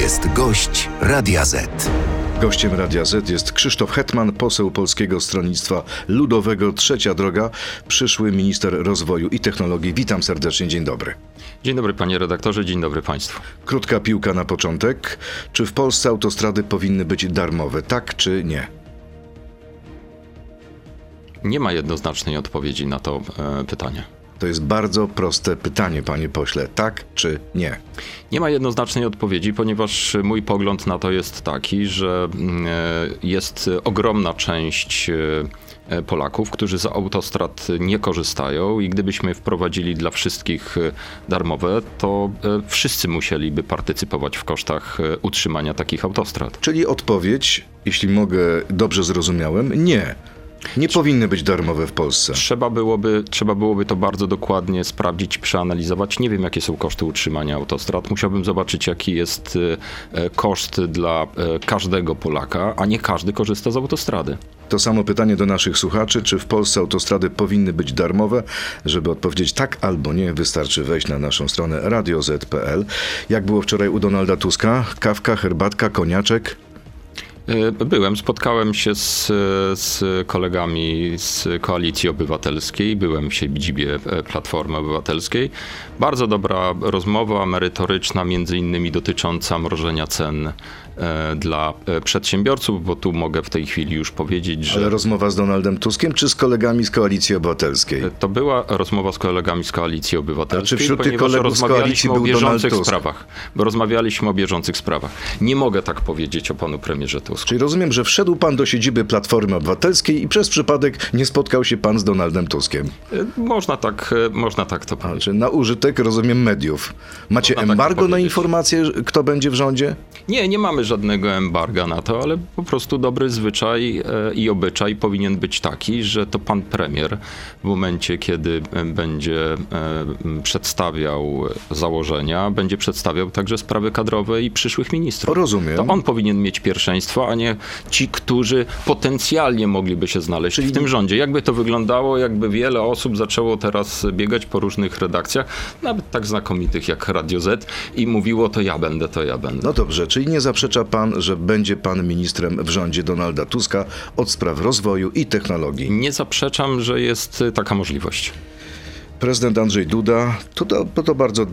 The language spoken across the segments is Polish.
jest gość Radia Z. Gościem Radia Z jest Krzysztof Hetman, poseł Polskiego Stronnictwa Ludowego Trzecia Droga, przyszły minister rozwoju i technologii. Witam serdecznie, dzień dobry. Dzień dobry panie redaktorze, dzień dobry państwu. Krótka piłka na początek. Czy w Polsce autostrady powinny być darmowe, tak czy nie? Nie ma jednoznacznej odpowiedzi na to e, pytanie. To jest bardzo proste pytanie, panie pośle. Tak czy nie? Nie ma jednoznacznej odpowiedzi, ponieważ mój pogląd na to jest taki, że mm, e, jest ogromna część e, Polaków, którzy z autostrad nie korzystają i gdybyśmy wprowadzili dla wszystkich e, darmowe, to wszyscy musieliby partycypować w kosztach utrzymania takich autostrad. Czyli odpowiedź, jeśli mogę dobrze zrozumiałem, nie. Nie powinny być darmowe w Polsce. Trzeba byłoby, trzeba byłoby to bardzo dokładnie sprawdzić, przeanalizować. Nie wiem, jakie są koszty utrzymania autostrad. Musiałbym zobaczyć, jaki jest e, koszt dla e, każdego Polaka, a nie każdy korzysta z autostrady. To samo pytanie do naszych słuchaczy, czy w Polsce autostrady powinny być darmowe? Żeby odpowiedzieć tak albo nie, wystarczy wejść na naszą stronę radioz.pl. Jak było wczoraj u Donalda Tuska? Kawka, herbatka, koniaczek? E, byłem, spotkałem się z, z kolegami z Koalicji Obywatelskiej, byłem w siedzibie e, Platformy Obywatelskiej. Bardzo dobra rozmowa, merytoryczna, między innymi dotycząca mrożenia cen dla e, przedsiębiorców, bo tu mogę w tej chwili już powiedzieć, że... Ale rozmowa z Donaldem Tuskiem czy z kolegami z Koalicji Obywatelskiej? E, to była rozmowa z kolegami z Koalicji Obywatelskiej, A czy wśród tych kolegów z Koalicji był o bieżących Donald sprawach. Rozmawialiśmy o bieżących sprawach. Nie mogę tak powiedzieć o panu premierze Tusku. Czyli rozumiem, że wszedł pan do siedziby Platformy Obywatelskiej i przez przypadek nie spotkał się pan z Donaldem Tuskiem. Można tak, można tak to powiedzieć. Na użytek, rozumiem, mediów. Macie można tak embargo tak na informację, kto będzie w rządzie? Nie, nie mamy żadnego embarga na to, ale po prostu dobry zwyczaj e, i obyczaj powinien być taki, że to pan premier w momencie, kiedy e, będzie e, przedstawiał założenia, będzie przedstawiał także sprawy kadrowe i przyszłych ministrów. Rozumiem. To on powinien mieć pierwszeństwo, a nie ci, którzy potencjalnie mogliby się znaleźć Czyli... w tym rządzie. Jakby to wyglądało, jakby wiele osób zaczęło teraz biegać po różnych redakcjach, nawet tak znakomitych jak Radio Z i mówiło to ja będę, to ja będę. No dobrze, czyli nie zaprzecza pan, że będzie pan ministrem w rządzie Donalda Tuska od spraw rozwoju i technologii? Nie zaprzeczam, że jest taka możliwość. Prezydent Andrzej Duda, to, to, to, bardzo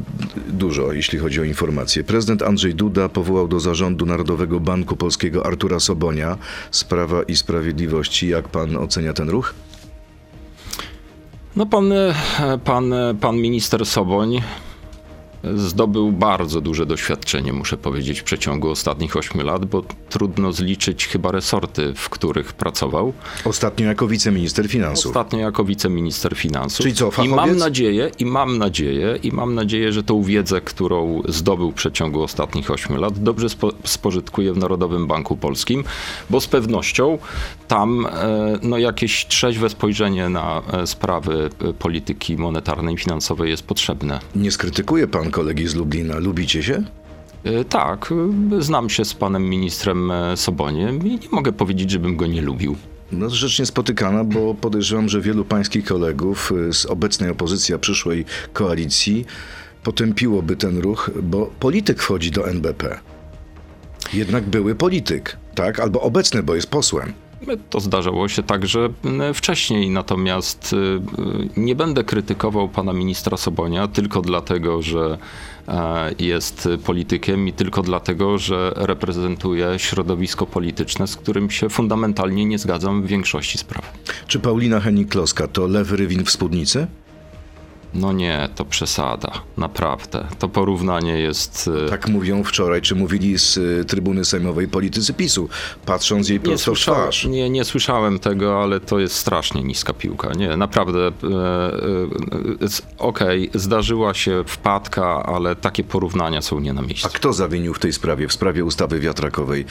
dużo, jeśli chodzi o informacje. Prezydent Andrzej Duda powołał do zarządu Narodowego Banku Polskiego Artura Sobonia z Prawa i Sprawiedliwości. Jak pan ocenia ten ruch? No pan, pan, pan minister Soboń zdobył bardzo duże doświadczenie, muszę powiedzieć, w przeciągu ostatnich ośmiu lat, bo trudno zliczyć chyba resorty, w których pracował. Ostatnio jako wiceminister finansów. Ostatnio jako wiceminister finansów. Czyli co, fachowiec? I mam nadzieję, i mam nadzieję, i mam nadzieję, że tą wiedzę, którą zdobył w przeciągu ostatnich ośmiu lat, dobrze spo, spożytkuje w Narodowym Banku Polskim, bo z pewnością tam e, no, jakieś trzeźwe spojrzenie na e, sprawy e, polityki monetarnej i finansowej jest potrzebne. Nie skrytykuje pan kolegi z Lublina. Lubicie się? E, tak, e, znam się z panem ministrem e, Soboniem i nie mogę powiedzieć, żebym go nie lubił. No, rzecz niespotykana, bo podejrzewam, że wielu pańskich kolegów z obecnej opozycji, a przyszłej koalicji potępiłoby ten ruch, bo polityk wchodzi do NBP. Jednak były polityk, tak? Albo obecny, bo jest posłem. To zdarzało się także wcześniej, natomiast y, nie będę krytykował pana ministra Sobonia tylko dlatego, że e, jest politykiem i tylko dlatego, że reprezentuje środowisko polityczne, z którym się fundamentalnie nie zgadzam w większości spraw. Czy Paulina Henik-Kloska to lewy rywin w spódnicy? No nie, to przesada, naprawdę. To porównanie jest. E, tak mówią wczoraj, czy mówili z e, trybuny sejmowej politycy PiSu, patrząc jej prosto w twarz. Nie, nie słyszałem tego, ale to jest strasznie niska piłka. Nie, naprawdę. E, e, Okej, okay, zdarzyła się wpadka, ale takie porównania są nie na miejscu. A kto zawinił w tej sprawie, w sprawie ustawy wiatrakowej?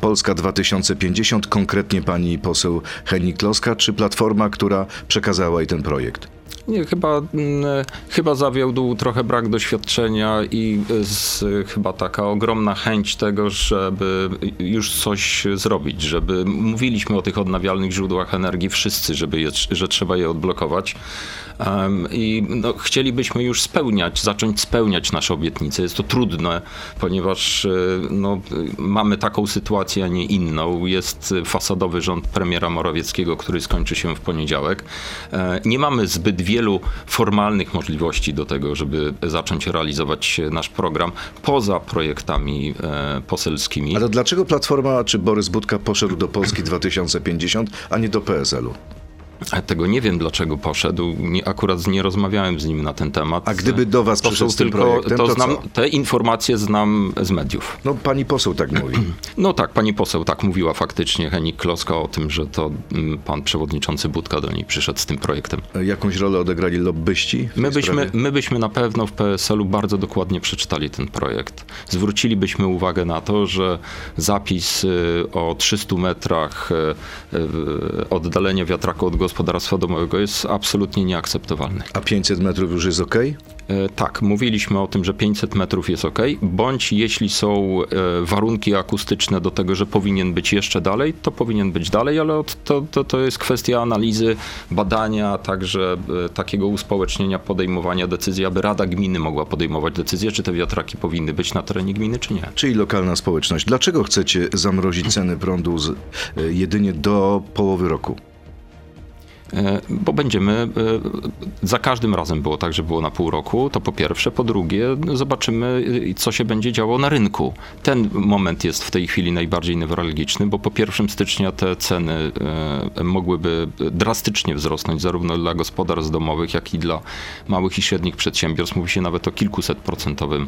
Polska 2050, konkretnie pani poseł Henik Kloska, czy Platforma, która przekazała jej ten projekt? Nie, chyba, mm, chyba zawiódł trochę brak doświadczenia i z, chyba taka ogromna chęć tego, żeby już coś zrobić, żeby mówiliśmy o tych odnawialnych źródłach energii wszyscy, żeby je, że trzeba je odblokować. Um, I no, chcielibyśmy już spełniać, zacząć spełniać nasze obietnice. Jest to trudne, ponieważ no, mamy taką sytuację, a nie inną. Jest fasadowy rząd premiera Morawieckiego, który skończy się w poniedziałek. E, nie mamy zbyt wielu formalnych możliwości do tego, żeby zacząć realizować nasz program poza projektami e, poselskimi. Ale dlaczego Platforma czy Borys Budka poszedł do Polski 2050, a nie do PSL-u? Tego nie wiem, dlaczego poszedł. Nie, akurat nie rozmawiałem z nim na ten temat. A gdyby do was to przyszedł z tym tylko, projektem, to to znam? Te informacje znam z mediów. No pani poseł tak mówi. No tak, pani poseł tak mówiła faktycznie, Henik Kloska o tym, że to mm, pan przewodniczący Budka do niej przyszedł z tym projektem. Jakąś rolę odegrali lobbyści? My byśmy, sprawie? my byśmy na pewno w PSL-u bardzo dokładnie przeczytali ten projekt. Zwrócilibyśmy uwagę na to, że zapis y, o 300 metrach y, y, oddalenia wiatraku od gospodarstwa domowego jest absolutnie nieakceptowalny. A 500 metrów już jest ok? E, Tak, mówiliśmy o tym, że 500 metrów jest ok, bądź jeśli są e, warunki akustyczne do tego, że powinien być jeszcze dalej, to powinien być dalej, ale to, to, to jest kwestia analizy, badania, także e, takiego uspołecznienia, podejmowania decyzji, aby Rada Gminy mogła podejmować decyzję, czy te wiatraki powinny być na terenie gminy, czy nie. Czyli lokalna społeczność. Dlaczego chcecie zamrozić ceny prądu z, jedynie do połowy roku? E, Bo będziemy, e, za każdym razem było tak, że było na pół roku, to po pierwsze. Po drugie, zobaczymy, co się będzie działo na rynku. Ten moment jest w tej chwili najbardziej newralgiczny, bo po 1 stycznia te ceny e, mogłyby drastycznie wzrosnąć, zarówno dla gospodarstw domowych, jak i dla małych i średnich przedsiębiorstw. Mówi się nawet o kilkuset procentowym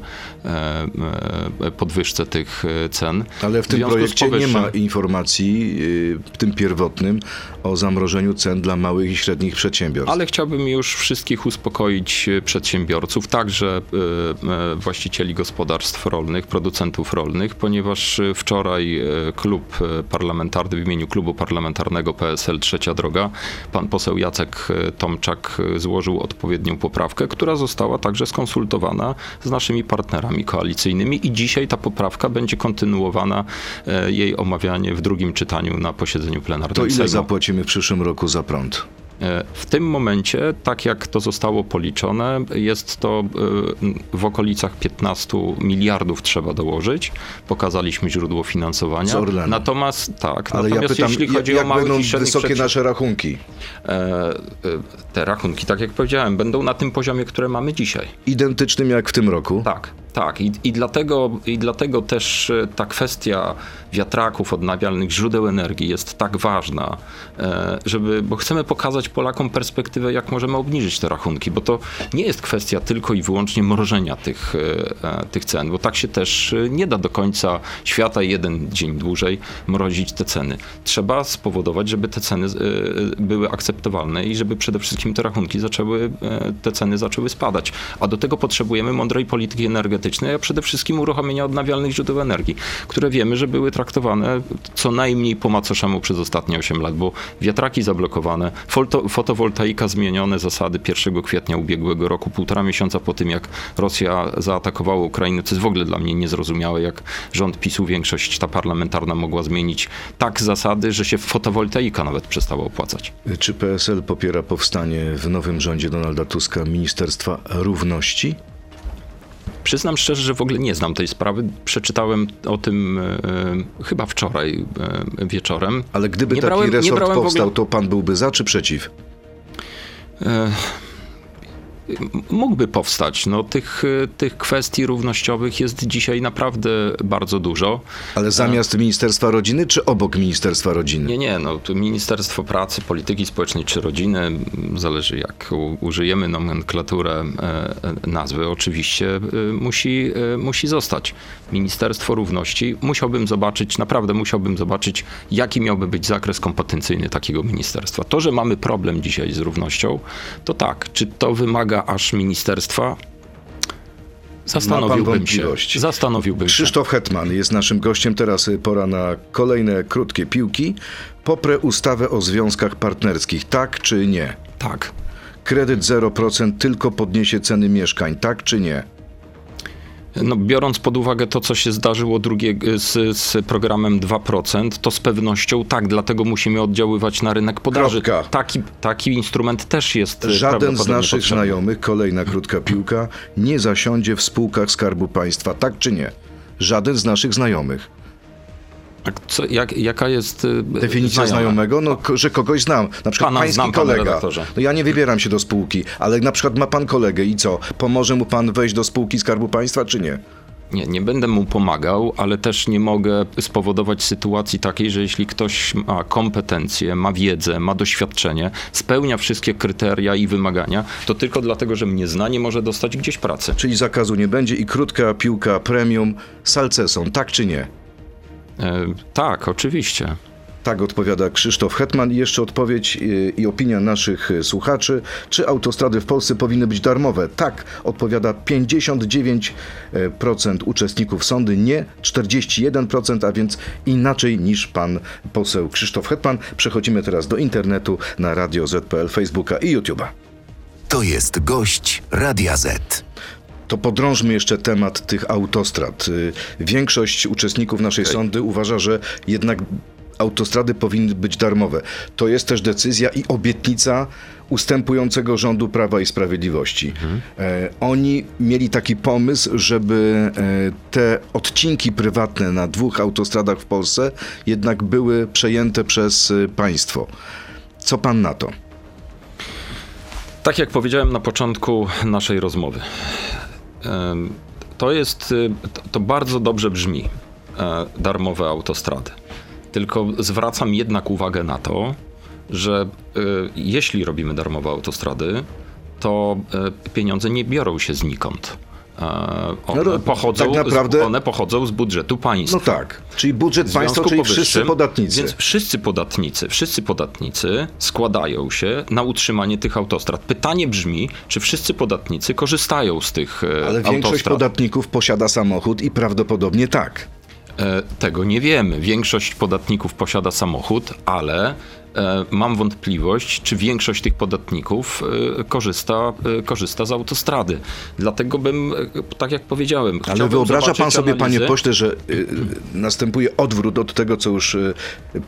podwyżce tych cen. Ale w tym z projekcie nie ma powyższym- informacji, yy, w tym pierwotnym, o zamrożeniu cen dla małych i średnich przedsiębiorstw. Ale chciałbym już wszystkich uspokoić e, przedsiębiorców, także e, e, właścicieli gospodarstw rolnych, producentów rolnych, ponieważ wczoraj klub parlamentarny w imieniu klubu parlamentarnego PSL Trzecia Droga, pan poseł Jacek Tomczak złożył odpowiednią poprawkę, która została także skonsultowana z naszymi partnerami koalicyjnymi i dzisiaj ta poprawka będzie kontynuowana, jej omawianie w drugim czytaniu na posiedzeniu plenarnym to ile Sejmu. zapłacimy w przyszłym roku za prąd? E, W tym momencie, tak jak to zostało policzone, jest to e, w okolicach 15 miliardów trzeba dołożyć. Pokazaliśmy źródło finansowania. Z Orlenu. Natomiast tak, Ale ja natomiast pytam, jeśli chodzi jak o małych będą i wysokie nasze rachunki? e, te rachunki, tak jak powiedziałem, będą na tym poziomie, które mamy dzisiaj. Identycznym jak w tym roku? Tak, tak. I, i, dlatego, I dlatego też e, ta kwestia wiatraków, odnawialnych źródeł energii jest tak ważna, e, żeby, bo chcemy pokazać Polakom perspektywę, jak możemy obniżyć te rachunki, bo to nie jest kwestia tylko i wyłącznie mrożenia tych, e, tych cen, bo tak się też nie da do końca świata jeden dzień dłużej mrozić te ceny. Trzeba spowodować, żeby te ceny były akceptowalne i żeby przede wszystkim te rachunki zaczęły, te ceny zaczęły spadać. A do tego potrzebujemy mądrej polityki energetycznej, a przede wszystkim uruchomienia odnawialnych źródeł energii, które wiemy, że były traktowane co najmniej po macoszemu przez ostatnie 8 lat, bo wiatraki zablokowane, foto, fotowoltaika zmienione zasady 1 kwietnia ubiegłego roku, półtora miesiąca po tym, jak Rosja zaatakowała Ukrainę, co jest w ogóle dla mnie niezrozumiałe, jak rząd PiSu, większość ta parlamentarna mogła zmienić tak zasady, że się fotowoltaika nawet przestała opłacać. Czy PSL popiera powstanie w nowym rządzie Donalda Tuska Ministerstwa Równości? Przyznam szczerze, że w ogóle nie znam tej sprawy. Przeczytałem o tym e, chyba wczoraj e, wieczorem. Ale gdyby Nie taki brałem- resort brałem w ogóle- powstał, to pan byłby za czy przeciw? E, mógłby powstać. No, tych, e, tych kwestii równościowych jest dzisiaj naprawdę bardzo dużo. Ale zamiast Ministerstwa Rodziny, czy obok Ministerstwa Rodziny? Nie, nie, no tu Ministerstwo Pracy, Polityki Społecznej czy Rodziny, m, zależy jak użyjemy nomenklaturę e, e, nazwy, oczywiście musi, musi zostać. Ministerstwo Równości, musiałbym zobaczyć, naprawdę musiałbym zobaczyć, jaki miałby być zakres kompetencyjny takiego ministerstwa. To, że mamy problem dzisiaj z równością, to tak, czy to wymaga aż ministerstwa? Zastanowiłbym się. Zastanowiłbym się. Krzysztof Hetman jest naszym gościem. Teraz y, pora na kolejne krótkie piłki. Poprę ustawę o związkach partnerskich. Tak czy nie? Tak. kredyt 0% tylko podniesie ceny mieszkań, tak czy nie? No, biorąc pod uwagę to, co się zdarzyło drugie, z, z programem 2%, to z pewnością tak, dlatego musimy oddziaływać na rynek podaży. Kropka. Taki, taki instrument też jest e, Żaden z naszych potrzebny. znajomych, kolejna krótka piłka, nie zasiądzie w spółkach Skarbu Państwa, tak czy nie? Żaden z naszych znajomych. A co, jak, jaka jest e, Definicja znajoma? znajomego, no, że kogoś znam. Na przykład Pana pański znam, kolega. No ja nie wybieram się do spółki, ale na przykład ma pan kolegę i co? Pomoże mu pan wejść do spółki Skarbu Państwa, czy nie? Nie, nie będę mu pomagał, ale też nie mogę spowodować sytuacji takiej, że jeśli ktoś ma kompetencje, ma wiedzę, ma doświadczenie, spełnia wszystkie kryteria i wymagania, to tylko dlatego, że mnie zna, nie może dostać gdzieś pracy. Czyli zakazu nie będzie i krótka piłka premium salceson, tak czy nie? E, tak, oczywiście. Tak odpowiada Krzysztof Hetman. I jeszcze odpowiedź y, i opinia naszych y, słuchaczy. Czy autostrady w Polsce powinny być darmowe? Tak, odpowiada 59% uczestników sądy, nie 41%, a więc inaczej niż pan poseł Krzysztof Hetman. Przechodzimy teraz do internetu na Radio ZPL, Facebooka i YouTube'a. To jest gość Radia Z. To podrążmy jeszcze temat tych autostrad. Y, Większość uczestników naszej sądy uważa, że jednak autostrady powinny być darmowe. To jest też decyzja i obietnica ustępującego rządu Prawa i Sprawiedliwości. E, oni mieli taki pomysł, żeby e, te odcinki prywatne na dwóch autostradach w Polsce jednak były przejęte przez e, państwo. Co pan na to? Tak jak powiedziałem na początku naszej rozmowy, to jest, y, to- bardzo dobrze brzmi, e, darmowe autostrady. Tylko zwracam jednak uwagę na to, że y, jeśli robimy darmowe autostrady, to e, pieniądze nie biorą się znikąd. E, One, No pochodzą, tak naprawdę- z, one pochodzą z budżetu państwa. No tak, czyli budżet państwa, czyli wszyscy podatnicy. Więc wszyscy podatnicy, wszyscy podatnicy składają się na utrzymanie tych autostrad. Pytanie brzmi, czy wszyscy podatnicy korzystają z tych e, Ale większość autostrad? podatników posiada samochód i prawdopodobnie tak. E, Tego nie wiemy. Większość podatników posiada samochód, ale mam wątpliwość, czy większość tych podatników e, korzysta, e, korzysta z autostrady. Dlatego bym, e, tak jak powiedziałem, Ale wyobraża pan sobie, panie analizę. pośle, że następuje odwrót od tego, co już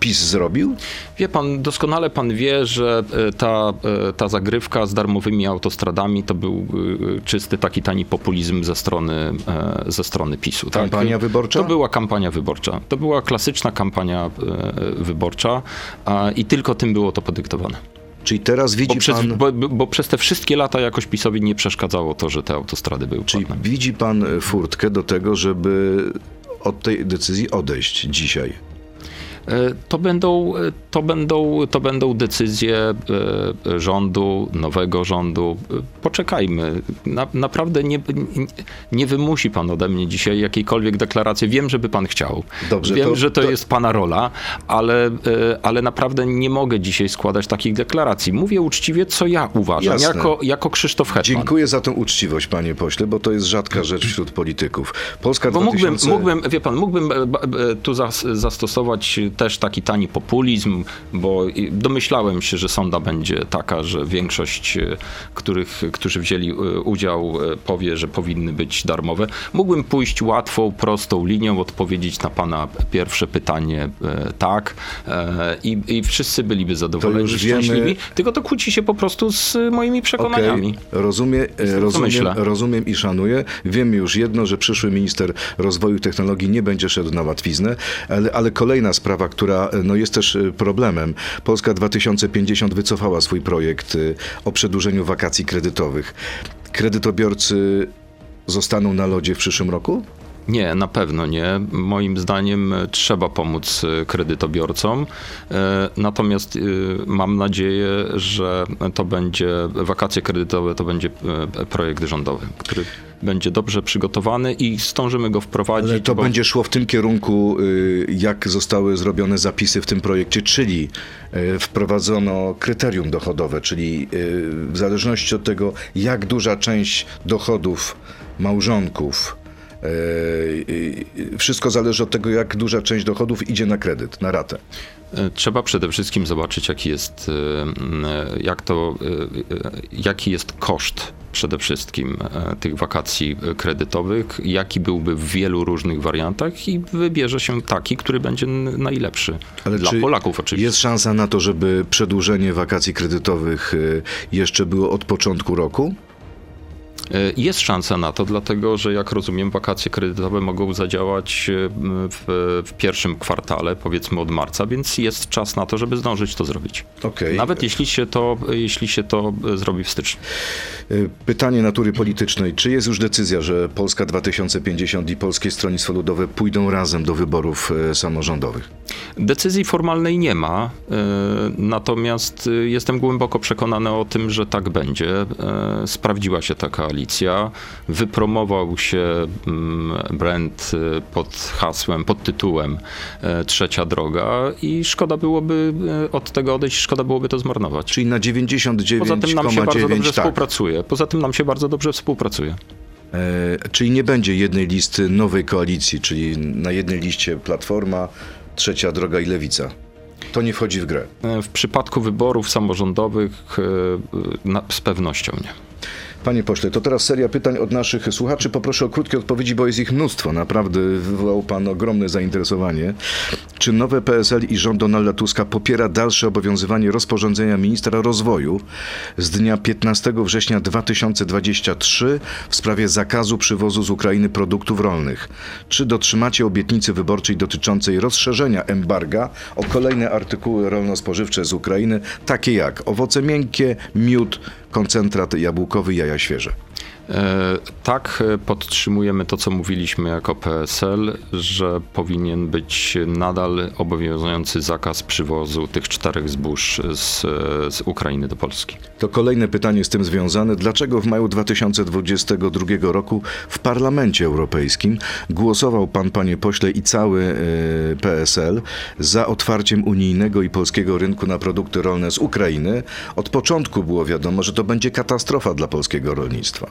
PiS zrobił? Wie pan, doskonale pan wie, że e, ta, e, ta zagrywka z darmowymi autostradami to był e, czysty taki tani populizm ze strony, e, ze strony PiSu. tak? Kampania wyborcza? To była kampania wyborcza. To była klasyczna kampania e, wyborcza i tylko tym było to podyktowane. Czyli teraz widzi Bo przez, pan... bo, bo przez te wszystkie lata jakoś PiSowi nie przeszkadzało to, że te autostrady były Czyli płatne. widzi pan furtkę do tego, żeby od tej decyzji odejść dzisiaj? To będą, to będą, to będą decyzje e, rządu, nowego rządu. Poczekajmy. Na, naprawdę nie, nie, wymusi pan ode mnie dzisiaj jakiejkolwiek deklaracji. Wiem, żeby pan chciał. Dobrze, Wiem, to- że to, to- jest pana rola, ale, e, ale naprawdę nie mogę dzisiaj składać takich deklaracji. Mówię uczciwie, co ja uważam, Jasne. jako, jako Krzysztof Hetman. Dziękuję za tę uczciwość, panie pośle, bo to jest rzadka rzecz wśród polityków. Polska Bo 2000... mógłbym, mógłbym, wie pan, mógłbym e, tu zas, zastosować też taki tani populizm, bo domyślałem się, że sonda będzie taka, że większość, e, których, którzy wzięli e, udział, e, powie, że powinny być darmowe. Mógłbym pójść łatwą, prostą linią, odpowiedzieć na pana pierwsze pytanie tak i, i wszyscy byliby zadowoleni, wiemy- szczęśliwi, tylko to kłóci się po prostu z moimi przekonaniami. Rozumie, co rozumiem, rozumiem i szanuję. Wiemy już jedno, że przyszły minister rozwoju technologii nie będzie szedł na łatwiznę, ale, ale kolejna sprawa, która e, no, jest też e, problemem. Polska 2050 wycofała swój projekt e, o przedłużeniu wakacji kredytowych. Kredytobiorcy zostaną na lodzie w przyszłym roku? Nie, na pewno nie. Moim zdaniem e, trzeba pomóc e, kredytobiorcom. E, Natomiast mam nadzieję, że to będzie wakacje kredytowe, to będzie projekt rządowy, który będzie dobrze przygotowany i zdążymy go wprowadzić. Ale to bo- będzie szło w tym kierunku, y, jak zostały zrobione zapisy w tym projekcie, czyli wprowadzono kryterium dochodowe, czyli y, w zależności od tego, jak duża część dochodów małżonków wszystko zależy od tego, jak duża część dochodów idzie na kredyt, na ratę. E, trzeba przede wszystkim zobaczyć, jaki jest, e, jak to, jaki jest koszt przede wszystkim tych wakacji kredytowych, jaki byłby w wielu różnych wariantach i wybierze się taki, który będzie najlepszy Ale dla Polaków oczywiście. Jest szansa na to, żeby przedłużenie wakacji kredytowych jeszcze było od początku roku? E, jest szansa na to, dlatego że jak rozumiem, wakacje kredytowe mogą zadziałać e, w, w pierwszym kwartale, powiedzmy od marca, więc jest czas na to, żeby zdążyć to zrobić. Okay. Nawet jeśli się, to, jeśli się to e, zrobi w styczniu. Pytanie natury politycznej. Czy jest już decyzja, że Polska 2050 i Polskie Stronnictwo Ludowe pójdą razem do wyborów samorządowych? Decyzji formalnej nie ma, natomiast jestem głęboko przekonany o tym, że tak będzie. Sprawdziła się taka koalicja. Wypromował się mm, brand y, pod hasłem, pod tytułem e, Trzecia Droga i szkoda byłoby e, od tego odejść, szkoda byłoby to zmarnować. Czyli na 99,9 Poza tym nam się bardzo dobrze tak. współpracuje. Poza tym nam się bardzo dobrze współpracuje. E, czyli nie będzie jednej listy nowej koalicji, czyli na jednej liście Platforma, Trzecia Droga i Lewica. To nie wchodzi w grę. E, w przypadku wyborów samorządowych na, z pewnością nie. Panie pośle, to teraz seria pytań od naszych słuchaczy. Poproszę o krótkie odpowiedzi, bo jest ich mnóstwo. Naprawdę wywołał pan ogromne zainteresowanie. Czy nowe PSL i rząd Donalda Tuska popiera dalsze obowiązywanie rozporządzenia ministra rozwoju z dnia 15 września 2023 w sprawie zakazu przywozu z Ukrainy produktów rolnych? Czy dotrzymacie obietnicy wyborczej dotyczącej rozszerzenia embarga o kolejne artykuły rolno-spożywcze z Ukrainy, takie jak owoce miękkie, miód, koncentrat jabłkowy, jaja świeże? E, tak, e, podtrzymujemy to, co mówiliśmy jako PSL, że powinien być nadal obowiązujący zakaz przywozu tych czterech zbóż z, z Ukrainy do Polski. To kolejne pytanie z tym związane. Dlaczego w maju 2022 roku w Parlamencie Europejskim głosował pan, panie pośle, i cały e, PSL za otwarciem unijnego i polskiego rynku na produkty rolne z Ukrainy? Od początku było wiadomo, że to będzie katastrofa dla polskiego rolnictwa.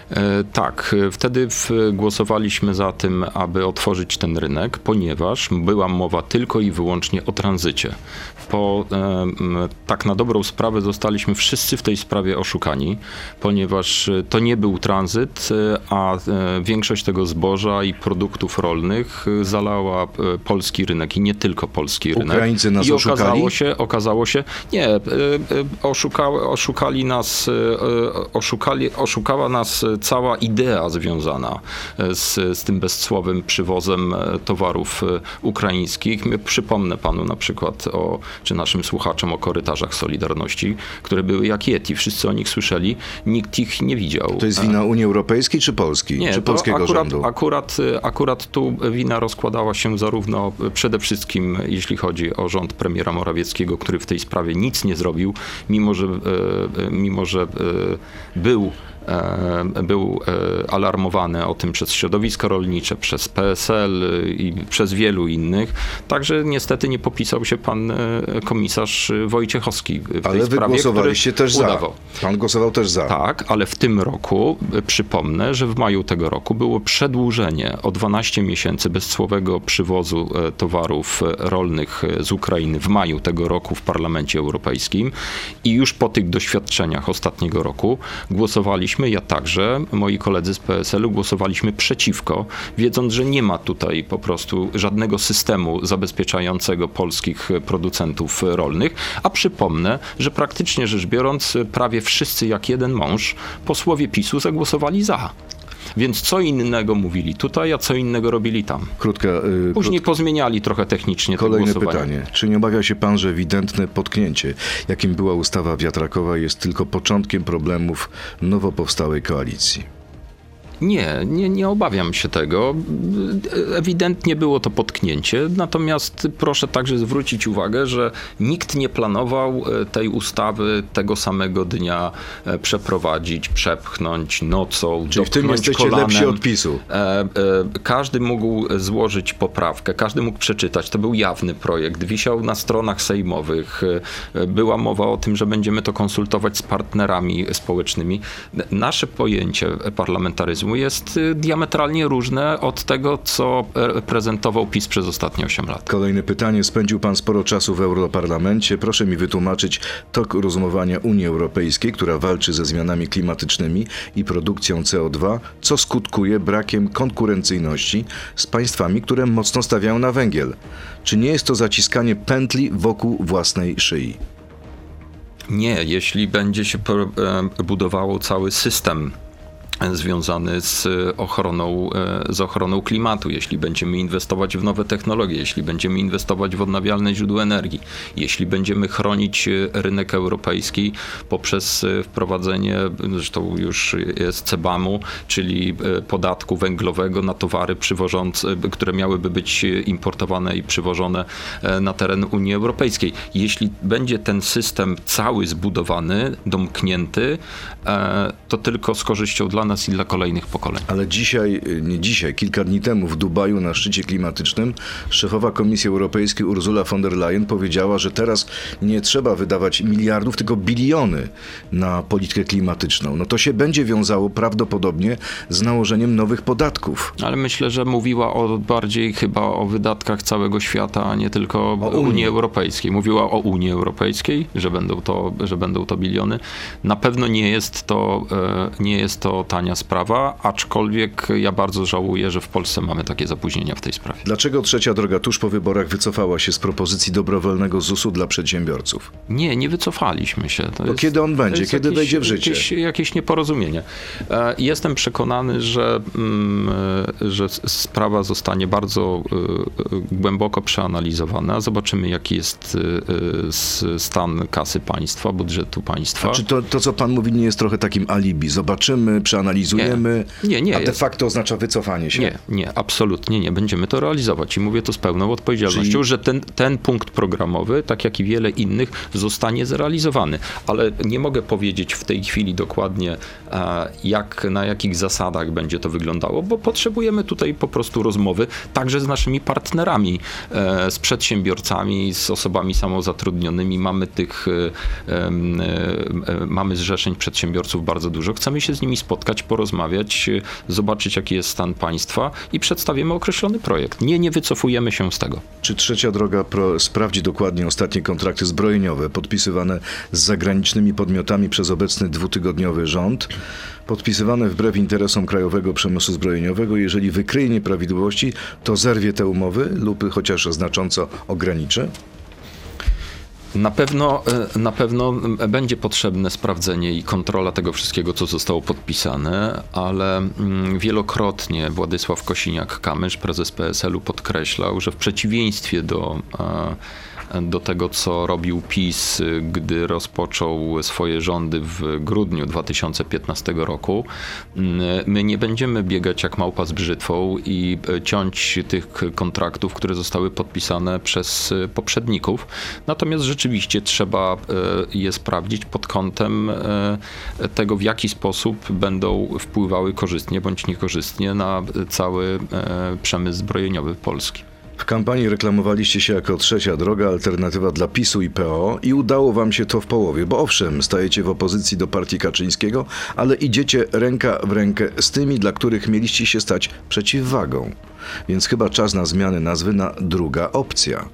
tak, wtedy głosowaliśmy za tym, aby otworzyć ten rynek, ponieważ była mowa tylko i wyłącznie o tranzycie. Po, tak na dobrą sprawę zostaliśmy wszyscy w tej sprawie oszukani, ponieważ to nie był tranzyt, e, a e, większość tego zboża i produktów rolnych zalała polski rynek i nie tylko polski rynek. Ukraińcy nas I okazało oszukali? się, okazało się, nie, oszuka, oszukali nas, oszukali, oszukała nas cała idea związana e, z, z tym bezcłowym przywozem e, towarów e, ukraińskich. Przypomnę panu na przykład o, czy naszym słuchaczom o korytarzach Solidarności, które były jak Yeti. Wszyscy o nich słyszeli, nikt ich nie widział. To jest wina Unii Europejskiej czy Polski? Nie, czy polskiego akurat, rządu? Akurat, akurat tu wina rozkładała się zarówno przede wszystkim, jeśli chodzi o rząd premiera Morawieckiego, który w tej sprawie nic nie zrobił, mimo że, mimo że był był e, alarmowany o tym przez środowisko rolnicze, przez PSL i przez wielu innych. Także niestety nie popisał się pan e, komisarz Wojciechowski w tej ale sprawie, wy głosowaliście też udawał. za. Pan głosował też za. Tak, ale w tym roku, przypomnę, że w maju tego roku było przedłużenie o 12 miesięcy bezcłowego przywozu towarów rolnych z Ukrainy w maju tego roku w Parlamencie Europejskim i już po tych doświadczeniach ostatniego roku głosowaliśmy głosowaliśmy, ja także, moi koledzy z PSL-u głosowaliśmy przeciwko, wiedząc, że nie ma tutaj po prostu żadnego systemu zabezpieczającego polskich producentów rolnych. A przypomnę, że praktycznie rzecz biorąc, prawie wszyscy jak jeden mąż posłowie PiSu zagłosowali za. Więc co innego mówili tutaj, a co innego robili tam. Krótka, yy, Później krót... pozmieniali trochę technicznie Kolejne pytanie. Czy nie obawia się pan, że ewidentne potknięcie, jakim była ustawa wiatrakowa, jest tylko początkiem problemów nowo powstałej koalicji? Nie, nie, nie obawiam się tego. Ewidentnie było to potknięcie, natomiast proszę także zwrócić uwagę, że nikt nie planował e, tej ustawy tego samego dnia e, przeprowadzić, przepchnąć nocą, Czyli w tym jesteście kolanem. lepsi od PiSu. E, każdy mógł złożyć poprawkę, każdy mógł przeczytać. To był jawny projekt, wisiał na stronach sejmowych. Była mowa o tym, że będziemy to konsultować z partnerami społecznymi. Nasze pojęcie parlamentaryzmu jest y, diametralnie różne od tego, co prezentował PiS przez ostatnie 8 lat. Kolejne pytanie. Spędził pan sporo czasu w Europarlamencie. Proszę mi wytłumaczyć tok rozumowania Unii Europejskiej, która walczy ze zmianami klimatycznymi i produkcją CO2, co skutkuje brakiem konkurencyjności z państwami, które mocno stawiają na węgiel. Czy nie jest to zaciskanie pętli wokół własnej szyi? Nie, jeśli będzie się e, budowało cały system związany z ochroną, e, z ochroną klimatu, jeśli będziemy inwestować w nowe technologie, jeśli będziemy inwestować w odnawialne źródła energii, jeśli będziemy chronić e, rynek europejski poprzez e, wprowadzenie, zresztą już jest CEBAM-u, czyli podatku węglowego na towary przywożące, które miałyby być importowane i przywożone na teren Unii Europejskiej. Jeśli będzie ten system cały zbudowany, domknięty, to tylko z korzyścią dla nas nas i dla kolejnych pokoleń. Ale dzisiaj, y, nie dzisiaj, kilka dni temu w Dubaju na szczycie klimatycznym szefowa Komisji Europejskiej Ursula von der Leyen powiedziała, że teraz nie trzeba wydawać miliardów, tylko biliony na politykę klimatyczną. No to się będzie wiązało prawdopodobnie z nałożeniem nowych podatków. Ale myślę, że mówiła o bardziej chyba o wydatkach całego świata, a nie tylko o Unii. Unii Europejskiej. Mówiła o Unii Europejskiej, że będą to, że będą to biliony. Na pewno nie jest to, e, nie jest to tania sprawa, aczkolwiek ja bardzo żałuję, że w Polsce mamy takie zapóźnienia w tej sprawie. Dlaczego trzecia droga tuż po wyborach wycofała się z propozycji dobrowolnego ZUS-u dla przedsiębiorców? Nie, nie wycofaliśmy się. To jest, kiedy on będzie? Kiedy jakieś, wejdzie w życie? Jakieś, jakieś nieporozumienie. E, jestem przekonany, że, mm, e, że sprawa zostanie bardzo e, głęboko przeanalizowana. Zobaczymy, jaki jest stan kasy państwa, budżetu państwa. A czy to, to, co pan mówi, nie jest trochę takim alibi? Zobaczymy, przeanalizujemy analizujemy, nie, nie, nie, a de facto oznacza wycofanie się. Nie, nie, absolutnie nie. Będziemy to realizować i mówię to z pełną odpowiedzialnością, Czyli... że ten, ten punkt programowy, tak jak i wiele innych, zostanie zrealizowany. Ale nie mogę powiedzieć w tej chwili dokładnie, jak, na jakich zasadach będzie to wyglądało, bo potrzebujemy tutaj po prostu rozmowy także z naszymi partnerami, e, z przedsiębiorcami, z osobami samozatrudnionymi. Mamy tych, e, e, mamy zrzeszeń przedsiębiorców bardzo dużo. Chcemy się z nimi spotkać porozmawiać, zobaczyć jaki jest stan państwa i przedstawimy określony projekt. Nie, nie wycofujemy się z tego. Czy trzecia droga pro sprawdzi dokładnie ostatnie kontrakty zbrojeniowe podpisywane z zagranicznymi podmiotami przez obecny dwutygodniowy rząd? podpisywane wbrew interesom krajowego przemysłu zbrojeniowego. Jeżeli wykryje nieprawidłowości, to zerwie te umowy lub chociaż znacząco ograniczy? Na pewno, e, na pewno będzie potrzebne sprawdzenie i kontrola tego wszystkiego, co zostało podpisane, ale mm, wielokrotnie Władysław Kosiniak-Kamysz, prezes PSL-u, podkreślał, że w przeciwieństwie do e, do tego, co robił PiS, gdy rozpoczął swoje rządy w grudniu 2015 roku. My nie będziemy biegać jak małpa z brzytwą i ciąć tych kontraktów, które zostały podpisane przez poprzedników. Natomiast rzeczywiście trzeba e, je sprawdzić pod kątem e, tego, w jaki sposób będą wpływały korzystnie bądź niekorzystnie na cały e, przemysł zbrojeniowy Polski. W kampanii reklamowaliście się jako trzecia droga, alternatywa dla PiSu i PO i udało wam się to w połowie, bo owszem, stajecie w opozycji do partii Kaczyńskiego, ale idziecie ręka w rękę z tymi, dla których mieliście się stać przeciwwagą. Więc chyba czas na zmianę nazwy na druga opcja.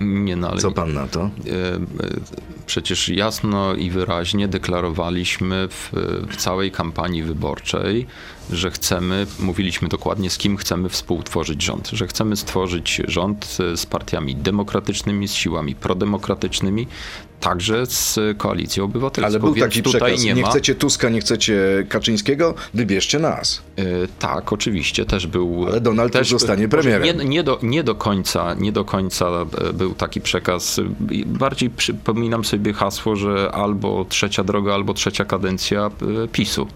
Nie, no, ale Co pan na to? E, e, przecież jasno i wyraźnie deklarowaliśmy w, w całej kampanii wyborczej, że chcemy, mówiliśmy dokładnie z kim chcemy współtworzyć rząd, że chcemy stworzyć rząd z partiami demokratycznymi, z siłami prodemokratycznymi, także z Koalicją Obywatelską. Ale był Więc taki tutaj przekaz, nie, nie ma... chcecie Tuska, nie chcecie Kaczyńskiego, wybierzcie nas. Yy, tak, oczywiście, też był... Ale Donald też zostanie premierem. Nie, nie, do, nie, do końca, nie do końca e, był taki przekaz. Bardziej przypominam sobie hasło, że albo trzecia droga, albo trzecia kadencja e, PiSu.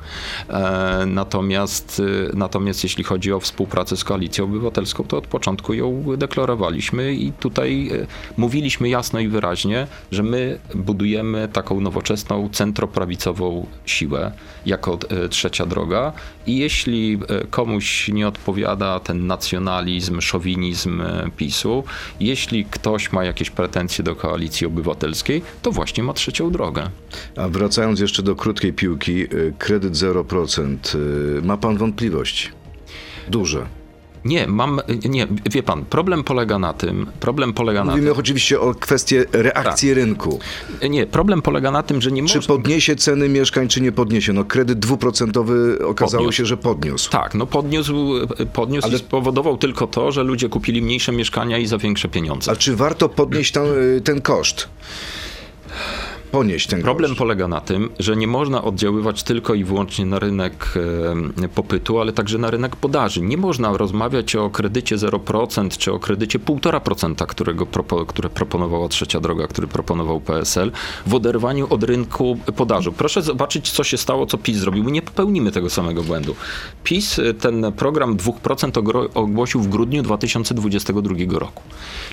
E, natomiast, natomiast jeśli chodzi o współpracę z Koalicją Obywatelską, to od początku ją deklarowaliśmy i tutaj mówiliśmy jasno i wyraźnie, że my budujemy taką nowoczesną, centroprawicową siłę jako e, trzecia droga i jeśli e, komuś nie odpowiada ten nacjonalizm, szowinizm e, PiSu, jeśli ktoś ma jakieś pretensje do koalicji obywatelskiej, to właśnie ma trzecią drogę. A wracając jeszcze do krótkiej piłki, kredyt 0%. ma pan wątpliwości. Duże. Nie, mam, nie, wie pan, problem polega na tym, problem polega Mówimy na oczywiście o kwestię reakcji Tak. rynku. nie, problem polega na tym, że nie Czy można... podniesie ceny mieszkań, czy nie podniesie? No kredyt dwuprocentowy okazało Podniósł. się, że podniósł. Tak, no podniósł, podniósł Ale- i spowodował tylko to, że ludzie kupili mniejsze mieszkania i za większe pieniądze. A czy warto podnieść ten, ten koszt? Ponieść ten Problem koszt. polega na tym, że nie można oddziaływać tylko i wyłącznie na rynek popytu, ale także na rynek podaży. Nie można rozmawiać o kredycie 0% czy o kredycie 1,5%, którego które proponowała Trzecia Droga, który proponował PSL, w oderwaniu od rynku podaży. Proszę zobaczyć, co się stało, co PiS zrobił. My nie popełnimy tego samego błędu. PiS e, ten program 2% ogro- ogłosił w grudniu 2022 roku.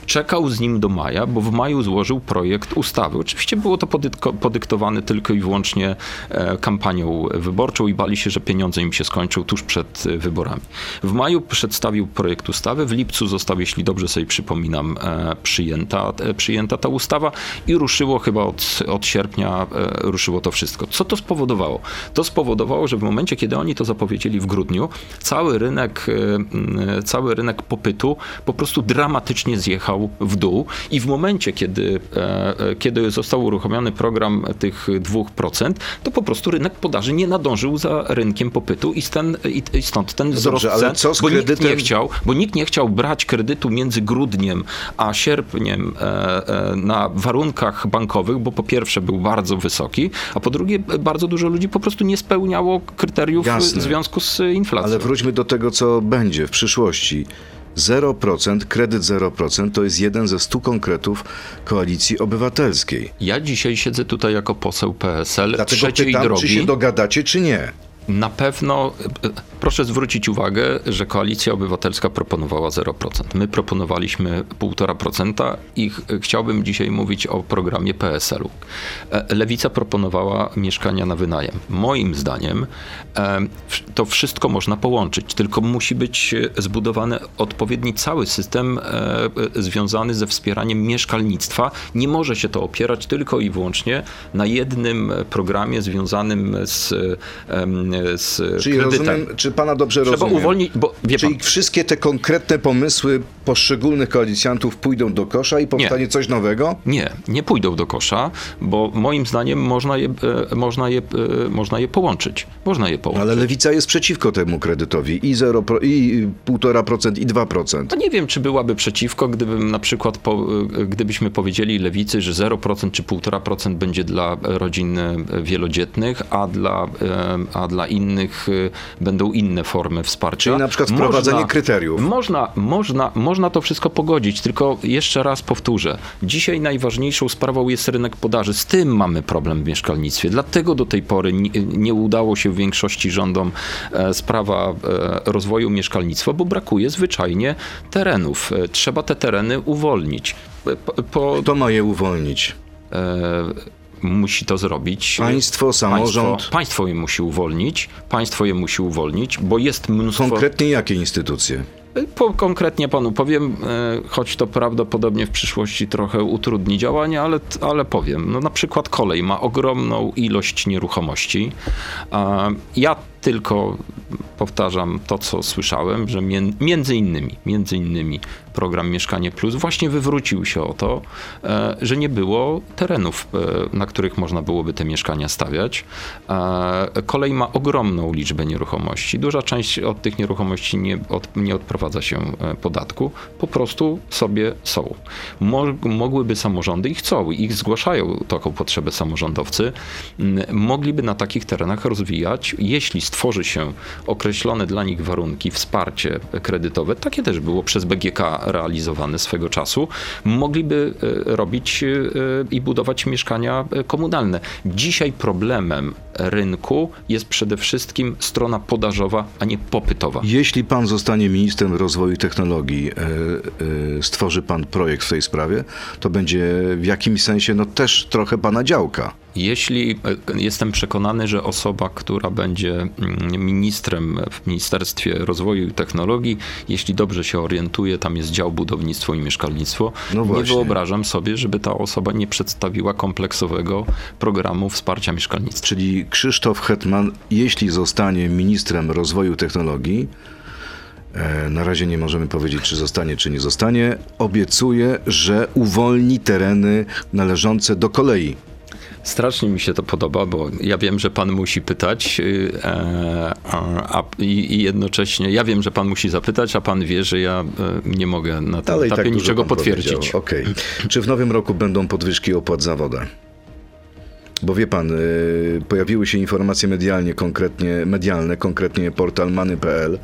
Czekał z nim do maja, bo w maju złożył projekt ustawy. Oczywiście było to podytko- podyktowane tylko i wyłącznie e, kampanią wyborczą i bali się, że pieniądze im się skończą tuż przed e, wyborami. W maju przedstawił projekt ustawy, w lipcu została, jeśli dobrze sobie przypominam, e, przyjęta, przyjęta ta ustawa i ruszyło chyba od, od sierpnia, ruszyło to wszystko. Co to spowodowało? To spowodowało, że w momencie, kiedy oni to zapowiedzieli w grudniu, cały rynek, cały rynek popytu po prostu dramatycznie zjechał w dół i w momencie, kiedy, kiedy został uruchomiony program tych 2%, to po prostu rynek podaży nie nadążył za rynkiem popytu i, ten, i, stąd ten wzrost dobrze, ale cen, co z bo nikt nie kredytem? chciał, bo nikt nie chciał brać kredytu między grudniem a sierpniem e, e, na warunkach bankowych, bo po pierwsze był bardzo wysoki, a po drugie e, bardzo dużo ludzi po prostu nie spełniało kryteriów Jasne. w związku z inflacją. Ale wróćmy do tego, co będzie w przyszłości. 0%, kredyt 0% to jest jeden ze stu konkretów koalicji obywatelskiej. Ja dzisiaj siedzę tutaj jako poseł PSL Dlatego trzeciej pytam, drogi. czy się dogadacie, czy nie. Na pewno e, proszę zwrócić uwagę, że Koalicja Obywatelska proponowała 0%. My proponowaliśmy 1,5% i ch- chciałbym dzisiaj mówić o programie PSL-u. E, Lewica proponowała mieszkania na wynajem. Moim zdaniem e, to wszystko można połączyć, tylko musi być zbudowany odpowiedni cały system związany ze wspieraniem mieszkalnictwa. Nie może się to opierać tylko i wyłącznie na jednym programie związanym z, z Czyli kredytem. rozumiem, czy pana dobrze Trzeba rozumiem? uwolnić, bo wie pan, Czyli wszystkie te konkretne pomysły poszczególnych koalicjantów pójdą do kosza i powstanie coś nowego? Nie, nie pójdą do kosza, bo moim zdaniem można je, e, można je, e, można je połączyć. Można je połączyć. Ale lewica jest przeciwko temu kredytowi i 0, pro- i 1,5% i 2%. No nie wiem, czy byłaby przeciwko, gdybym na przykład, po, e, gdybyśmy powiedzieli lewicy, że 0% czy 1,5% będzie dla rodzin e, wielodzietnych, a dla, e, a dla innych e, będą inne formy wsparcia. Czyli na przykład wprowadzenie Można- kryteriów. Można, można, można to wszystko pogodzić, tylko jeszcze raz powtórzę. Dzisiaj najważniejszą sprawą jest rynek podaży. Z tym mamy problem w mieszkalnictwie. Dlatego do tej pory nie, nie udało się w większości rządom e, sprawa e, rozwoju mieszkalnictwa, bo brakuje zwyczajnie terenów. E, Trzeba te tereny uwolnić. E, Po, po, Kto ma je uwolnić? Musi to zrobić. Państwo, samorząd? Państwo, państwo je musi uwolnić. Państwo je musi uwolnić, bo jest mnóstwo... Konkretnie jakie instytucje? Po, konkretnie panu powiem, e, choć to prawdopodobnie w przyszłości trochę utrudni działanie, ale, ale powiem. No, na przykład kolej ma ogromną ilość nieruchomości. Ja tylko powtarzam to, co słyszałem, że między innymi, między innymi program Mieszkanie Plus właśnie wywrócił się o to, e, że nie było terenów, e, na których można byłoby te mieszkania stawiać. E, Kolej ma ogromną liczbę nieruchomości. Duża część od tych nieruchomości nie, od, nie odprowadza się podatku. Po prostu sobie są. Mo, mogłyby samorządy i chcą, ich zgłaszają taką potrzebę samorządowcy, m, mogliby na takich terenach rozwijać, jeśli stworzy się określone dla nich warunki, wsparcie kredytowe, takie też było przez BGK realizowane swego czasu, mogliby e, robić e, i budować mieszkania e, komunalne. Dzisiaj problemem rynku jest przede wszystkim strona podażowa, a nie popytowa. Jeśli pan zostanie ministrem rozwoju technologii, stworzy pan projekt w tej sprawie, to będzie w jakimś sensie no też trochę pana działka. Jeśli e, jestem przekonany, że osoba, która będzie mm, ministrem w Ministerstwie Rozwoju i Technologii, jeśli dobrze się orientuje, tam jest dział budownictwo i mieszkalnictwo, No nie wyobrażam sobie, żeby ta osoba nie przedstawiła kompleksowego programu wsparcia mieszkalnictwa. Czyli Krzysztof Hetman, jeśli zostanie ministrem rozwoju technologii, e, na razie nie możemy powiedzieć, czy zostanie, czy nie zostanie, obiecuje, że uwolni tereny należące do kolei. Strasznie mi się to podoba, bo ja wiem, że pan musi pytać, yy, e, a, i, jednocześnie ja wiem, że pan musi zapytać, a pan wie, że ja e, nie mogę na tym Ale i etapie tak niczego potwierdzić. Okej. Czy w nowym roku będą podwyżki opłat za wodę? Bo wie pan, y, pojawiły się informacje medialnie, konkretnie, medialne, konkretnie portal many.pl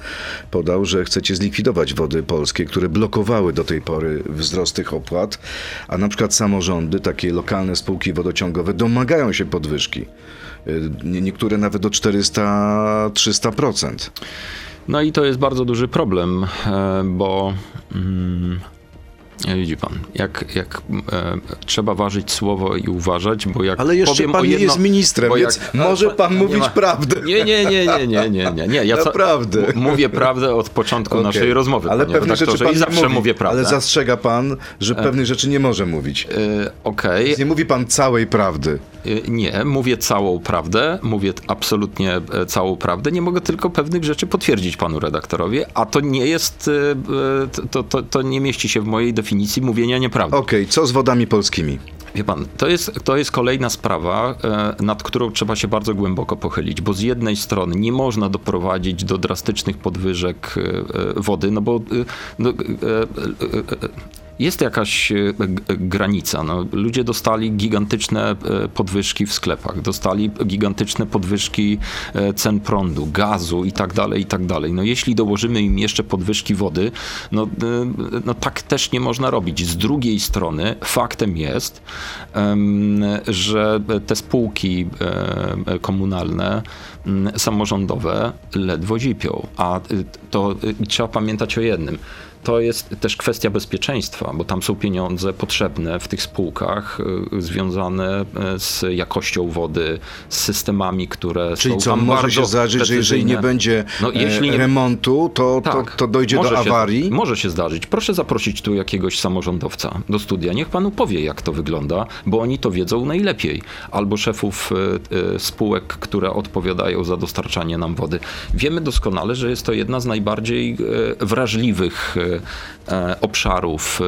podał, że chcecie zlikwidować wody polskie, które blokowały do tej pory wzrost tych opłat, a na przykład samorządy, takie lokalne spółki wodociągowe domagają się podwyżki. Y, nie- Niektóre nawet o 400-300%. No i to jest bardzo duży problem, e, bo mm, widzi pan, jak, jak e, trzeba ważyć słowo i uważać, bo jak Ale jeszcze powiem pan o nie jedno, jest ministrem, więc może pan nie mówić ma- prawdę. Nie, nie, nie, nie, nie, nie, nie, nie. Ja Naprawdę. mówię prawdę od początku Okej. naszej rozmowy, Ale pewne rzeczy pan i zawsze mówi, mówię prawdę. Ale zastrzega pan, że pewnych rzeczy nie może mówić. E, Okej, Nie mówi pan całej prawdy. Y, Nie, mówię całą prawdę, mówię absolutnie e, całą prawdę. Nie mogę tylko pewnych rzeczy potwierdzić panu redaktorowi, a to nie jest, e, e, to, to, to nie mieści się w mojej definicji mówienia nieprawdy. Okej, co z wodami polskimi? Wie pan, to jest, to jest kolejna sprawa, e, nad którą trzeba się bardzo głęboko pochylić, bo z jednej strony nie można doprowadzić do drastycznych podwyżek e, e, wody, no bo no, jest jakaś e, granica. No, ludzie dostali gigantyczne e, podwyżki w sklepach, dostali gigantyczne podwyżki e, cen prądu, gazu i tak dalej, i tak dalej. No, jeśli dołożymy im jeszcze podwyżki wody, no, no tak też nie można robić. Z drugiej strony faktem jest, że te spółki komunalne, samorządowe ledwo zipią. A to trzeba pamiętać o jednym. To jest też kwestia bezpieczeństwa, bo tam są pieniądze potrzebne w tych spółkach y, związane y, z jakością wody, z systemami, które Czyli są co, tam może się zdarzyć, że jeżeli nie precyzyjne. będzie No, jeśli e, nie- remontu, to, to, Tak, to dojdzie może do się- awarii? Może się zdarzyć. Proszę zaprosić tu jakiegoś samorządowca do studia. Niech panu powie, jak to wygląda, bo oni to wiedzą najlepiej. Albo szefów e, e, spółek, które odpowiadają za dostarczanie nam wody. Wiemy doskonale, że jest to jedna z najbardziej wrażliwych obszarów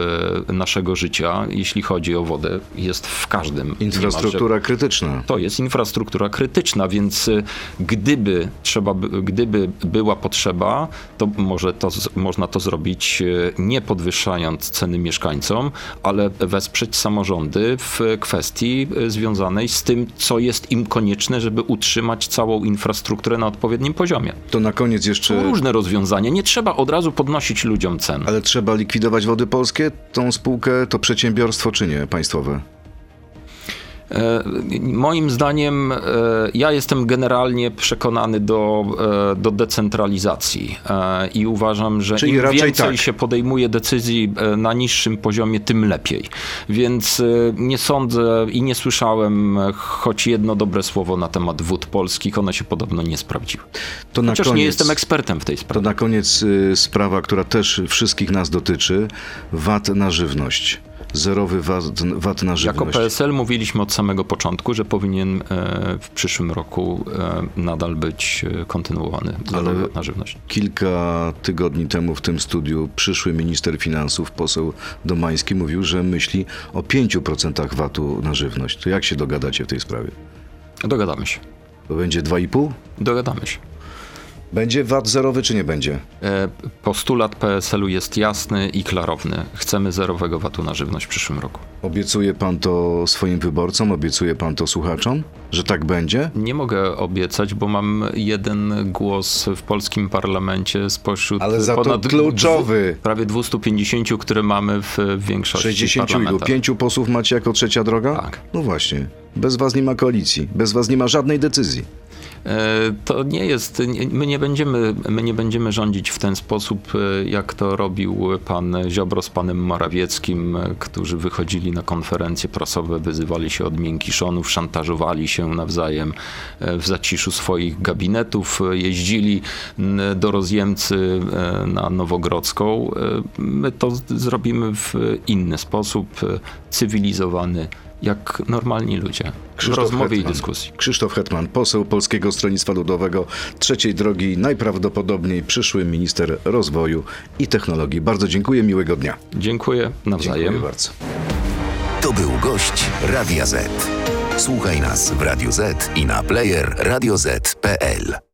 e, naszego życia, jeśli chodzi o wodę. Jest w każdym. niemalże Infrastruktura krytyczna. to jest infrastruktura krytyczna, więc y, gdyby trzeba, by- gdyby była potrzeba, to może to, można to zrobić nie podwyższając ceny mieszkańcom, ale wesprzeć samorządy w kwestii związanej z tym, co jest im konieczne, żeby utrzymać całą infrastrukturę na odpowiednim poziomie. To na koniec Są jeszcze... różne rozwiązania. Nie trzeba od razu podnosić ludziom cen. Ale trzeba likwidować wody polskie, tą spółkę, to przedsiębiorstwo czy nie państwowe? E, Moim zdaniem, e, ja jestem generalnie przekonany do, e, do decentralizacji i uważam, że Czyli im więcej tak. się podejmuje decyzji na niższym poziomie, tym lepiej. Więc nie sądzę i nie słyszałem choć jedno dobre słowo na temat wód polskich. One się podobno nie sprawdziły. To na Chociaż koniec, nie jestem ekspertem w tej To sprawie. na koniec y, sprawa, która też wszystkich nas dotyczy. VAT na żywność. Zerowy VAT, VAT na Jako żywność. PSL mówiliśmy od samego początku, że powinien e, w przyszłym roku e, nadal być e, kontynuowany Ale- Ale... na żywność. Kilka tygodni temu w tym studiu przyszły minister finansów, poseł Domański, mówił, że myśli o 5% VAT-u na żywność. To jak się dogadacie w tej sprawie? Dogadamy się. To będzie 2,5? Dogadamy się. Będzie VAT zerowy czy nie będzie? E, Postulat PSL-u jest jasny i klarowny. Chcemy zerowego VAT-u na żywność w przyszłym roku. Obiecuje pan to swoim wyborcom, obiecuje pan to słuchaczom, że tak będzie? Nie mogę obiecać, bo mam jeden głos w polskim parlamencie spośród Ale za to ponad kluczowy. dwu- prawie 250, które mamy w, większości 60 ilu? Pięciu posłów macie jako trzecia droga? Tak. No właśnie. Bez was nie ma koalicji, bez was nie ma żadnej decyzji. E, to nie jest, my nie, będziemy, my nie będziemy rządzić w ten sposób, e, jak to robił pan Ziobro z panem Morawieckim, e, którzy wychodzili na konferencje prasowe, wyzywali się od miękiszonów, szantażowali się nawzajem w zaciszu swoich gabinetów, jeździli do rozjemcy na Nowogrodzką. My to zrobimy w inny sposób, cywilizowany, jak normalni ludzie. W rozmowie i Hetman. dyskusji. Krzysztof Hetman, poseł Polskiego Stronnictwa Ludowego, trzeciej drogi, najprawdopodobniej przyszły minister rozwoju i technologii. Bardzo dziękuję, miłego dnia. Dziękuję nawzajem. Dziękuję bardzo. To był gość Radia Z. Słuchaj nas w Radio Z i na player radioz.pl.